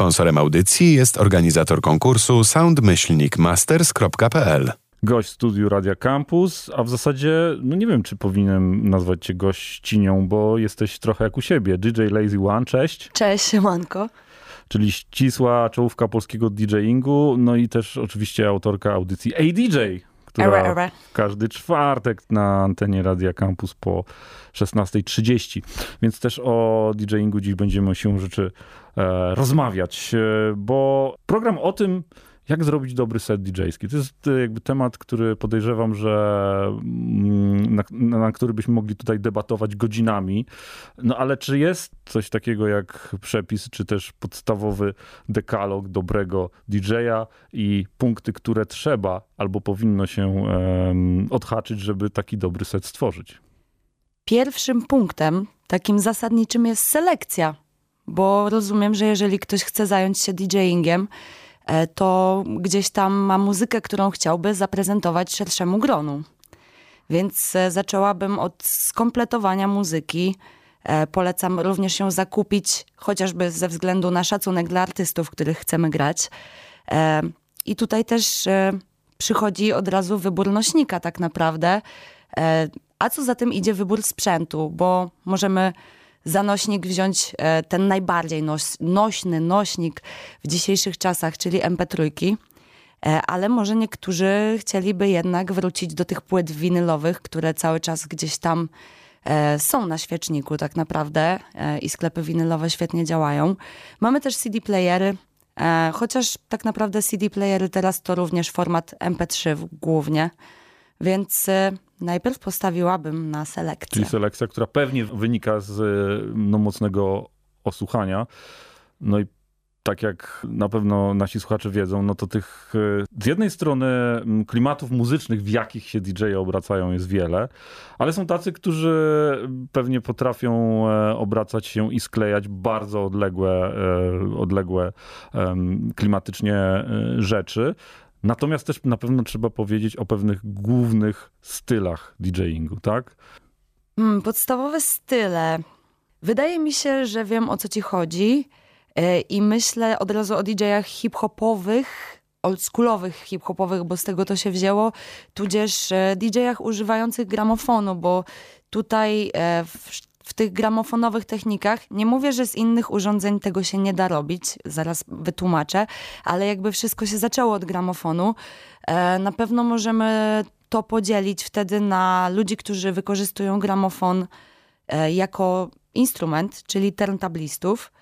Sponsorem audycji jest organizator konkursu soundmyślnikmasters.pl. Gość studiu Radia Campus, a w zasadzie, no nie wiem, czy powinienem nazwać cię gościnią, bo jesteś trochę jak u siebie. DJ Lazy One, cześć. Cześć, siemanko. Czyli ścisła czołówka polskiego DJingu, no i też oczywiście autorka audycji ADJ, która Era, era. każdy czwartek na antenie Radia Campus po 16.30. Więc też o DJingu dziś będziemy się rzeczy e, rozmawiać, e, bo program o tym, jak zrobić dobry set DJ-ski. To jest e, jakby temat, który podejrzewam, że mm, na, na który byśmy mogli tutaj debatować godzinami. No ale czy jest coś takiego jak przepis, czy też podstawowy dekalog dobrego DJ-a i punkty, które trzeba albo powinno się em, odhaczyć, żeby taki dobry set stworzyć? Pierwszym punktem, takim zasadniczym jest selekcja, bo rozumiem, że jeżeli ktoś chce zająć się DJingiem, to gdzieś tam ma muzykę, którą chciałby zaprezentować szerszemu gronu. Więc e, zaczęłabym od skompletowania muzyki. E, Polecam również ją zakupić, chociażby ze względu na szacunek dla artystów, których chcemy grać. E, I tutaj też e, przychodzi od razu wybór nośnika, tak naprawdę. E, A co za tym idzie wybór sprzętu, bo możemy za nośnik wziąć e, ten najbardziej noś, nośny nośnik w dzisiejszych czasach, czyli MP3. E, Ale może niektórzy chcieliby jednak wrócić do tych płyt winylowych, które cały czas gdzieś tam e, są na świeczniku tak naprawdę i sklepy winylowe świetnie działają. Mamy też CD playery, chociaż tak naprawdę CD playery teraz to również format MP3 w- głównie, więc najpierw postawiłabym na selekcję. Czyli selekcja, która pewnie wynika z no, mocnego osłuchania. No i tak jak na pewno nasi słuchacze wiedzą, no to tych z jednej strony klimatów muzycznych, w jakich się DJ-e obracają jest wiele, ale są tacy, którzy pewnie potrafią e, obracać się i sklejać bardzo odległe, e, odległe klimatycznie e, rzeczy. Natomiast też na pewno trzeba powiedzieć o pewnych głównych stylach DJingu, tak? Mm, podstawowe style. Wydaje mi się, że wiem o co ci chodzi e, i myślę od razu o DJ-ach hip-hopowych, oldschoolowych hip-hopowych, bo z tego to się wzięło, tudzież e, DJ-ach używających gramofonu, bo tutaj e, w, w tych gramofonowych technikach, nie mówię, że z innych urządzeń tego się nie da robić, zaraz wytłumaczę, ale jakby wszystko się zaczęło od gramofonu. E, Na pewno możemy to podzielić wtedy na ludzi, którzy wykorzystują gramofon e, jako instrument, czyli turntablistów,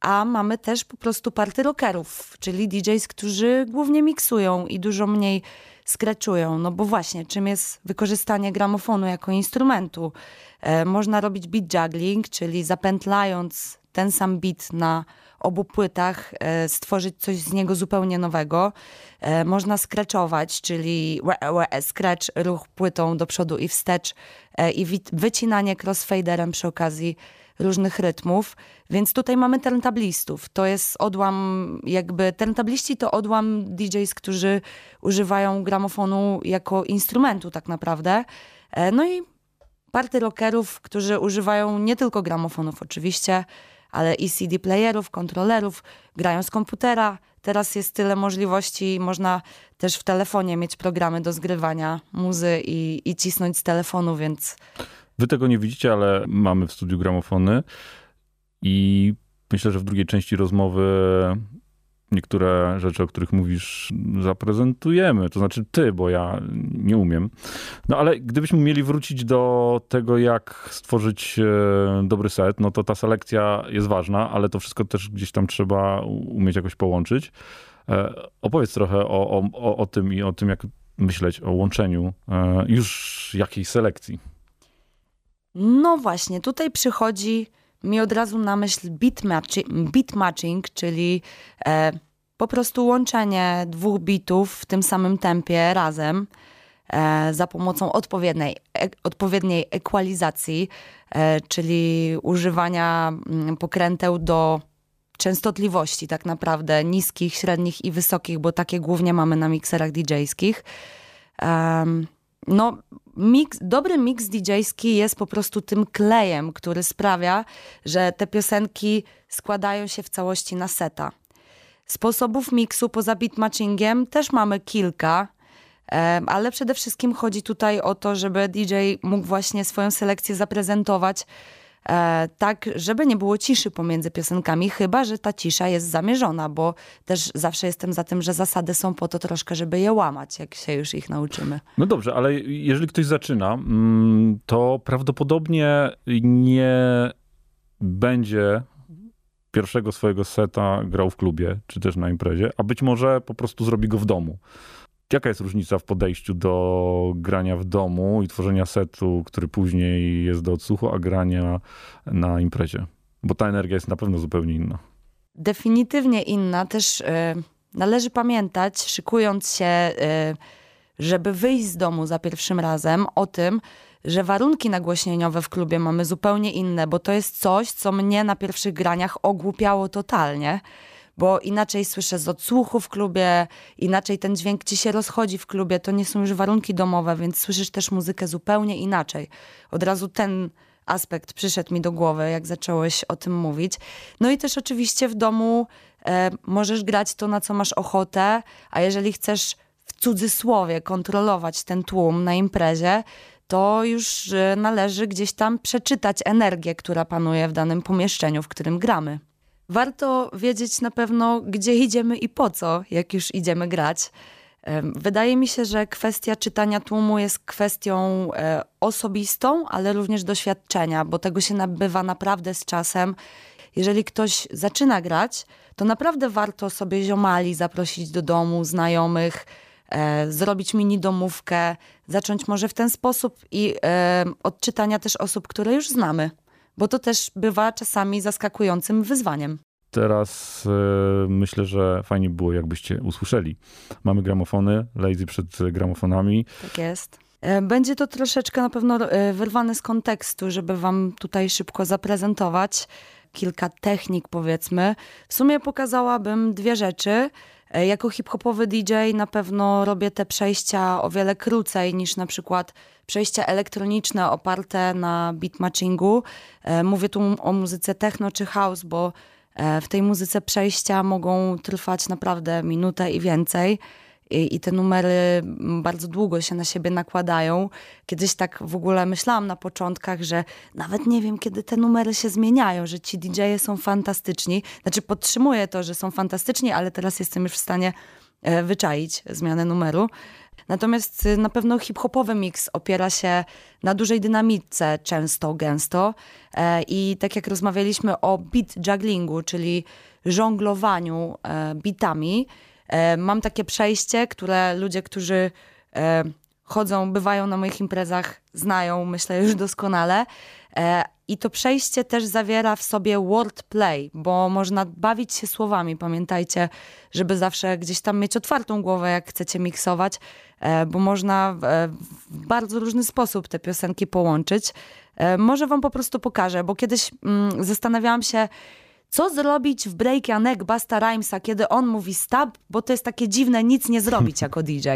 a mamy też po prostu party rockerów, czyli DJs, którzy głównie miksują i dużo mniej skreczują. No bo właśnie, czym jest wykorzystanie gramofonu jako instrumentu? E, można robić beat juggling, czyli zapętlając ten sam beat na obu płytach, e, stworzyć coś z niego zupełnie nowego. E, można skreczować, czyli scratch, ruch płytą do przodu i wstecz e, i wycinanie crossfaderem przy okazji różnych rytmów. Więc tutaj mamy turntablistów. To jest odłam, jakby turntabliści to odłam DJs, którzy używają gramofonu jako instrumentu tak naprawdę. E, No i party rockerów, którzy używają nie tylko gramofonów oczywiście, ale i CD playerów, kontrolerów, grają z komputera. Teraz jest tyle możliwości, można też w telefonie mieć programy do zgrywania muzy i, i cisnąć z telefonu, więc Wy tego nie widzicie, ale mamy w studiu gramofony i myślę, że w drugiej części rozmowy niektóre rzeczy, o których mówisz, zaprezentujemy. To znaczy ty, bo ja nie umiem. No ale gdybyśmy mieli wrócić do tego, jak stworzyć e, dobry set, no to ta selekcja jest ważna, ale to wszystko też gdzieś tam trzeba umieć jakoś połączyć. E, Opowiedz trochę o, o, o, tym i o tym, jak myśleć o łączeniu e, już jakiejś selekcji. No właśnie, tutaj przychodzi mi od razu na myśl beat, matchi- beat matching, czyli e, po prostu łączenie dwóch bitów w tym samym tempie razem e, za pomocą odpowiedniej, e, odpowiedniej ekwalizacji, e, czyli używania mm, pokręteł do częstotliwości tak naprawdę niskich, średnich i wysokich, bo takie głównie mamy na mikserach DJ-skich. Em, no, mix, dobry miks DJ-ski jest po prostu tym klejem, który sprawia, że te piosenki składają się w całości na seta. Sposobów miksu poza beatmatchingiem też mamy kilka, ale przede wszystkim chodzi tutaj o to, żeby DJ mógł właśnie swoją selekcję zaprezentować tak, żeby nie było ciszy pomiędzy piosenkami, chyba że ta cisza jest zamierzona, bo też zawsze jestem za tym, że zasady są po to troszkę, żeby je łamać, jak się już ich nauczymy. No dobrze, ale jeżeli ktoś zaczyna, mm, to prawdopodobnie nie będzie pierwszego swojego seta grał w klubie, czy też na imprezie, a być może po prostu zrobi go w domu. Jaka jest różnica w podejściu do grania w domu i tworzenia setu, który później jest do odsłuchu, a grania na imprezie? Bo ta energia jest na pewno zupełnie inna. Definitywnie inna. Też y, należy pamiętać, szykując się, y, żeby wyjść z domu za pierwszym razem, o tym, że warunki nagłośnieniowe w klubie mamy zupełnie inne, bo to jest coś, co mnie na pierwszych graniach ogłupiało totalnie bo inaczej słyszę z odsłuchu w klubie, inaczej ten dźwięk ci się rozchodzi w klubie, to nie są już warunki domowe, więc słyszysz też muzykę zupełnie inaczej. Od razu ten aspekt przyszedł mi do głowy, jak zacząłeś o tym mówić. No i też oczywiście w domu e, możesz grać to, na co masz ochotę, a jeżeli chcesz w cudzysłowie kontrolować ten tłum na imprezie, to już e, należy gdzieś tam przeczytać energię, która panuje w danym pomieszczeniu, w którym gramy warto wiedzieć na pewno, gdzie idziemy i po co, jak już idziemy grać. Wydaje mi się, że kwestia czytania tłumu jest kwestią e, osobistą, ale również doświadczenia, bo tego się nabywa naprawdę z czasem. Jeżeli ktoś zaczyna grać, to naprawdę warto sobie ziomali zaprosić do domu, znajomych, e, zrobić mini domówkę, zacząć może w ten sposób i e, od czytania też osób, które już znamy bo to też bywa czasami zaskakującym wyzwaniem. Teraz e, myślę, że fajnie było, jakbyście usłyszeli. Mamy gramofony, Lazy przed gramofonami. Tak jest. E, będzie to troszeczkę na pewno e, wyrwane z kontekstu, żeby wam tutaj szybko zaprezentować kilka technik, powiedzmy. W sumie pokazałabym dwie rzeczy. E, jako hip-hopowy DJ na pewno robię te przejścia o wiele krócej niż na przykład przejścia elektroniczne oparte na beatmatchingu. E, mówię tu o muzyce techno czy house, bo e, w tej muzyce przejścia mogą trwać naprawdę minutę i więcej i, i te numery bardzo długo się na siebie nakładają. Kiedyś tak w ogóle myślałam na początkach, że nawet nie wiem, kiedy te numery się zmieniają, że ci DJ-e są fantastyczni. Znaczy podtrzymuję to, że są fantastyczni, ale teraz jestem już w stanie e, wyczaić zmianę numeru. Natomiast y, na pewno hip-hopowy mix opiera się na dużej dynamice, często, gęsto. E, I tak jak rozmawialiśmy o beat jugglingu, czyli żonglowaniu e, bitami, mam takie przejście, które ludzie, którzy e, chodzą, bywają na moich imprezach, znają, myślę, już doskonale. E, I to przejście też zawiera w sobie wordplay, bo można bawić się słowami. Pamiętajcie, żeby zawsze gdzieś tam mieć otwartą głowę, jak chcecie miksować, bo można w bardzo różny sposób te piosenki połączyć. Może wam po prostu pokażę, bo kiedyś mm, zastanawiałam się, co zrobić w breakie Anek Basta Rhymesa, kiedy on mówi stop, bo to jest takie dziwne nic nie zrobić jako DJ.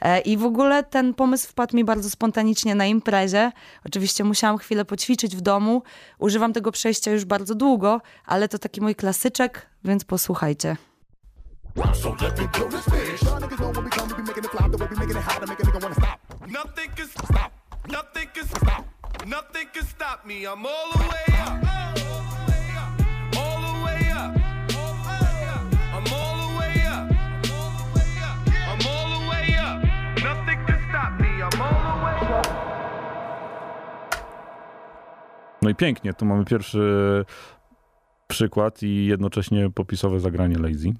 E, I w ogóle ten pomysł wpadł mi bardzo spontanicznie na imprezie. Oczywiście musiałam chwilę poćwiczyć w domu. Używam tego przejścia już bardzo długo, ale to taki mój klasyczek, więc posłuchajcie. Nothing can stop me. I'm all the way up. No i pięknie, tu mamy pierwszy przykład i jednocześnie popisowe zagranie Lazy.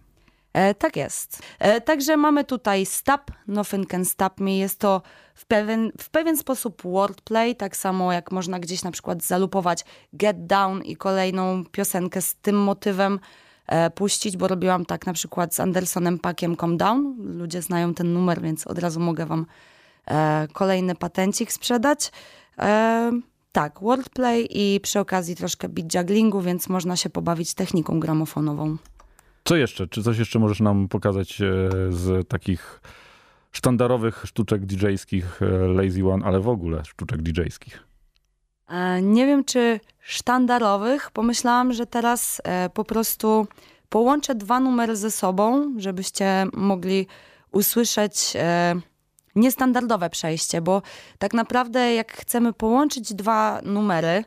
E, tak jest. E, także mamy tutaj Stop, Nothing Can Stop Me. Jest to w pewien, w pewien sposób wordplay, tak samo jak można gdzieś na przykład zalupować Get Down i kolejną piosenkę z tym motywem e, puścić, bo robiłam tak na przykład z Andersonem Pakiem Calm Down. Ludzie znają ten numer, więc od razu mogę wam e, kolejny patencik sprzedać. Tak, wordplay i przy okazji troszkę beat jugglingu, więc można się pobawić techniką gramofonową. Co jeszcze? Czy coś jeszcze możesz nam pokazać e, z takich sztandarowych sztuczek DJ-skich e, Lazy One, ale w ogóle sztuczek DJ-skich? E, nie wiem, czy sztandarowych. Pomyślałam, że teraz po prostu połączę dwa numery ze sobą, żebyście mogli usłyszeć niestandardowe przejście, bo tak naprawdę jak chcemy połączyć dwa numery,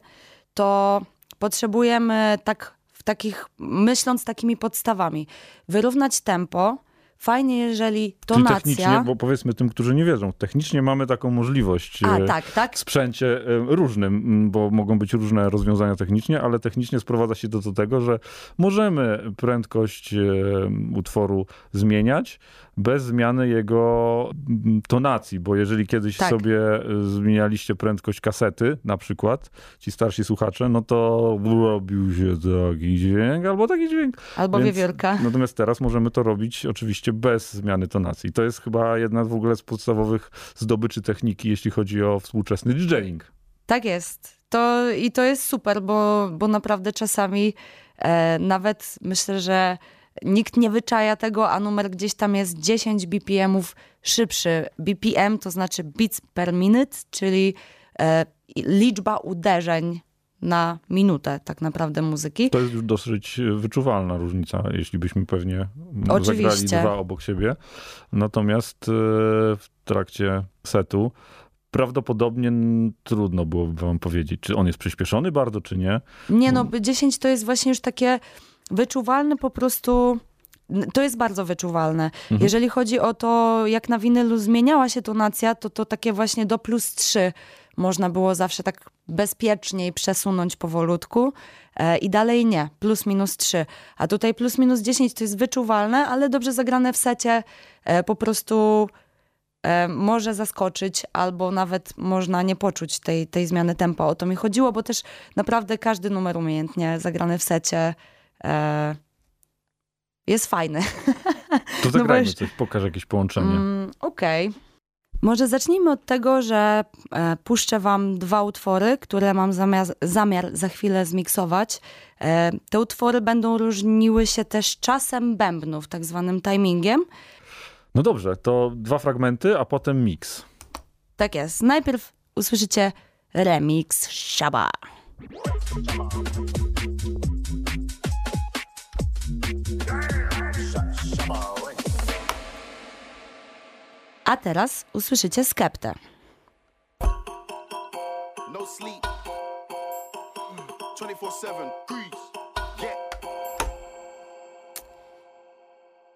to potrzebujemy tak w takich, myśląc takimi podstawami, wyrównać tempo, Fajnie, jeżeli Czyli tonacja... technicznie, bo powiedzmy tym, którzy nie wiedzą, technicznie mamy taką możliwość A, e, tak, tak. w sprzęcie e, różnym, bo mogą być różne rozwiązania technicznie, ale technicznie sprowadza się to do tego, że możemy prędkość e, utworu zmieniać bez zmiany jego m, tonacji, bo jeżeli kiedyś Tak. sobie e, zmienialiście prędkość kasety, na przykład, ci starsi słuchacze, no to robił się taki dźwięk albo taki dźwięk. Albo Więc- wiewiórka. Natomiast teraz możemy to robić oczywiście bez zmiany tonacji. To jest chyba jedna w ogóle z podstawowych zdobyczy techniki, jeśli chodzi o współczesny DJing. Tak jest. To, I to jest super, bo, bo naprawdę czasami e, nawet myślę, że nikt nie wyczaja tego, a numer gdzieś tam jest 10 BPM-ów szybszy. BPM to znaczy beats per minute, czyli e, liczba uderzeń na minutę tak naprawdę muzyki. To jest już dosyć wyczuwalna różnica, jeśli byśmy pewnie Oczywiście. zagrali dwa obok siebie. Natomiast e, w trakcie setu prawdopodobnie trudno byłoby wam powiedzieć, czy on jest przyspieszony bardzo, czy nie. Nie no, 10 to jest właśnie już takie wyczuwalne po prostu. To jest bardzo wyczuwalne. Jeżeli chodzi o to, jak na winylu zmieniała się tonacja, to to takie właśnie do plus 3 można było zawsze tak bezpieczniej przesunąć powolutku e, i dalej nie, plus minus 3. A tutaj plus minus 10 to jest wyczuwalne, ale dobrze zagrane w secie e, po prostu e, może zaskoczyć, albo nawet można nie poczuć tej, tej zmiany tempa. O to mi chodziło, bo też naprawdę każdy numer umiejętnie zagrany w secie jest fajny. To No zagrajmy już- coś, pokaż jakieś połączenie. Mm, Okej. Może zacznijmy od tego, że e, puszczę wam dwa utwory, które mam zamiar, zamiar za chwilę zmiksować. E, te utwory będą różniły się też czasem bębnów, tak zwanym timingiem. No dobrze, to dwa fragmenty, a potem mix. Tak jest. Najpierw usłyszycie remix Shaba. A teraz usłyszycie skeptę. No sleep. 24 7. Grease. Yeah.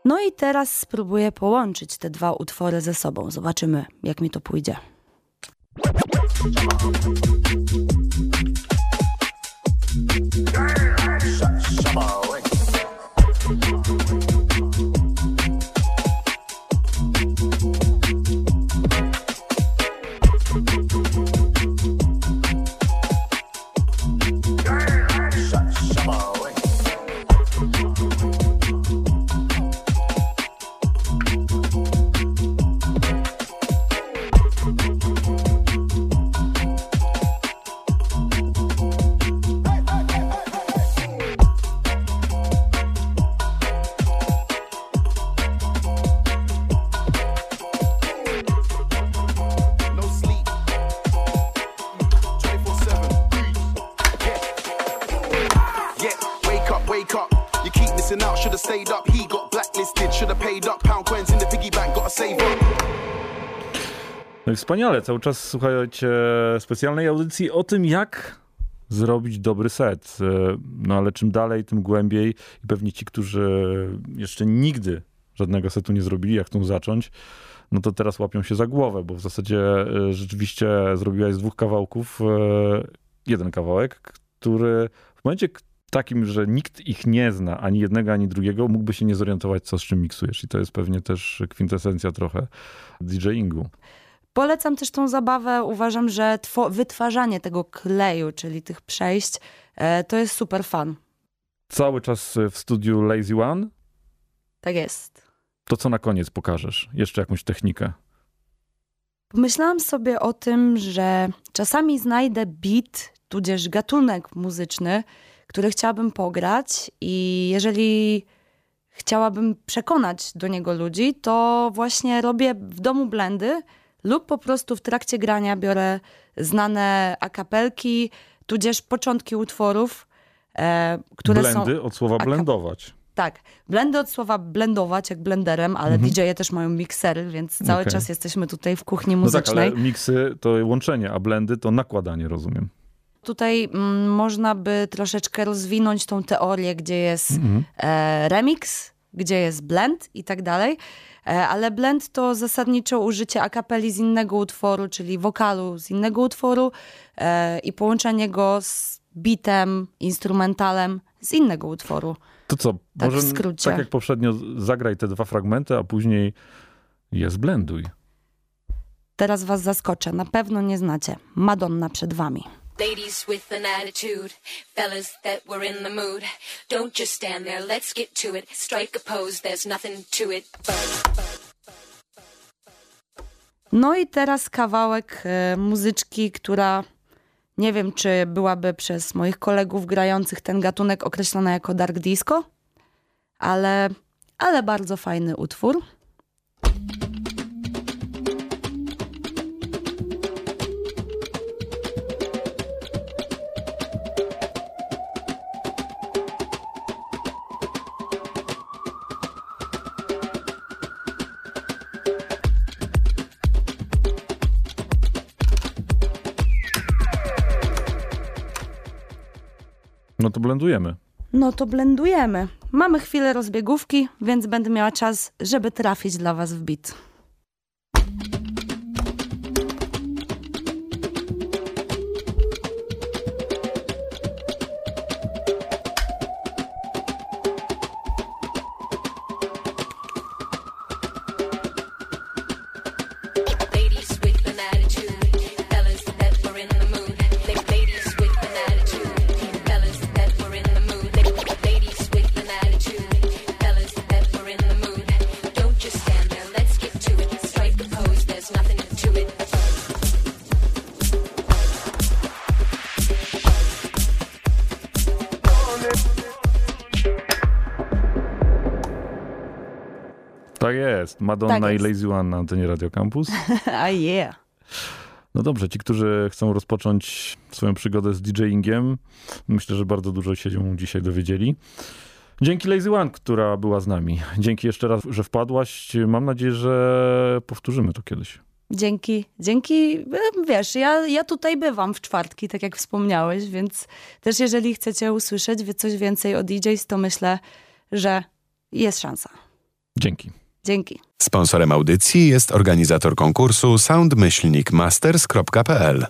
No i teraz spróbuję połączyć te dwa utwory ze sobą. Zobaczymy, jak mi to pójdzie. No wspaniale, cały czas słuchajcie specjalnej audycji o tym, jak zrobić dobry set. E, No ale czym dalej, tym głębiej i pewnie ci, którzy jeszcze nigdy żadnego setu nie zrobili, jak chcą zacząć, no to teraz łapią się za głowę, bo w zasadzie e, rzeczywiście zrobiłaś z dwóch kawałków e, jeden kawałek, który w momencie takim, że nikt ich nie zna, ani jednego, ani drugiego, mógłby się nie zorientować, co z czym miksujesz. I to jest pewnie też kwintesencja trochę DJingu. Polecam też tą zabawę. Uważam, że wytwarzanie tego kleju, czyli tych przejść, e, to jest super fan. cały czas w studiu Lazy One, Tak jest. to co na koniec pokażesz? Jeszcze jakąś technikę. Pomyślałam sobie o tym, że czasami znajdę beat, tudzież gatunek muzyczny, który chciałabym pograć i jeżeli chciałabym przekonać do niego ludzi, to właśnie robię w domu blendy lub po prostu w trakcie grania biorę znane akapelki, tudzież początki utworów, e, które są... Blendy od słowa blendować. Tak, blendy od słowa blendować, jak blenderem, ale DJ-e też mają miksery, więc cały Okej. czas jesteśmy tutaj w kuchni No tak, muzycznej. ale miksy to łączenie, a blendy to nakładanie, rozumiem. Tutaj mm, można by troszeczkę rozwinąć tą teorię, gdzie jest Mhm. e, remix, gdzie jest blend i tak dalej. E, ale blend to zasadniczo użycie akapeli z innego utworu, czyli wokalu z innego utworu e, i połączenie go z bitem, instrumentalem z innego utworu. To co, Tak w może skrócie. tak jak poprzednio zagraj te dwa fragmenty, a później je zblenduj. Teraz was zaskoczę, na pewno nie znacie. Madonna przed wami. Ladies with an attitude, fellas that were in the mood. Don't just stand there, let's get to it. Strike a pose, there's nothing to it. No i teraz kawałek e, muzyczki, która nie wiem, czy byłaby przez moich kolegów grających ten gatunek określona jako dark disco, ale, ale bardzo fajny utwór. No to blendujemy. No to blendujemy. Mamy chwilę rozbiegówki, więc będę miała czas, żeby trafić dla was w bit. Madonna Tak i. Lazy One na antenie Radio Campus. A yeah. No dobrze, ci, którzy chcą rozpocząć swoją przygodę z DJingiem, myślę, że bardzo dużo się dzisiaj dowiedzieli. Dzięki Lazy One, która była z nami. Dzięki jeszcze raz, że wpadłaś. Mam nadzieję, że powtórzymy to kiedyś. Dzięki, dzięki, e, wiesz, ja, ja tutaj bywam w czwartki, tak jak wspomniałeś, więc też jeżeli chcecie usłyszeć coś więcej o DJs, to myślę, że jest szansa. Dzięki. Dzięki. Sponsorem audycji jest organizator konkursu soundmyślnikmasters.pl.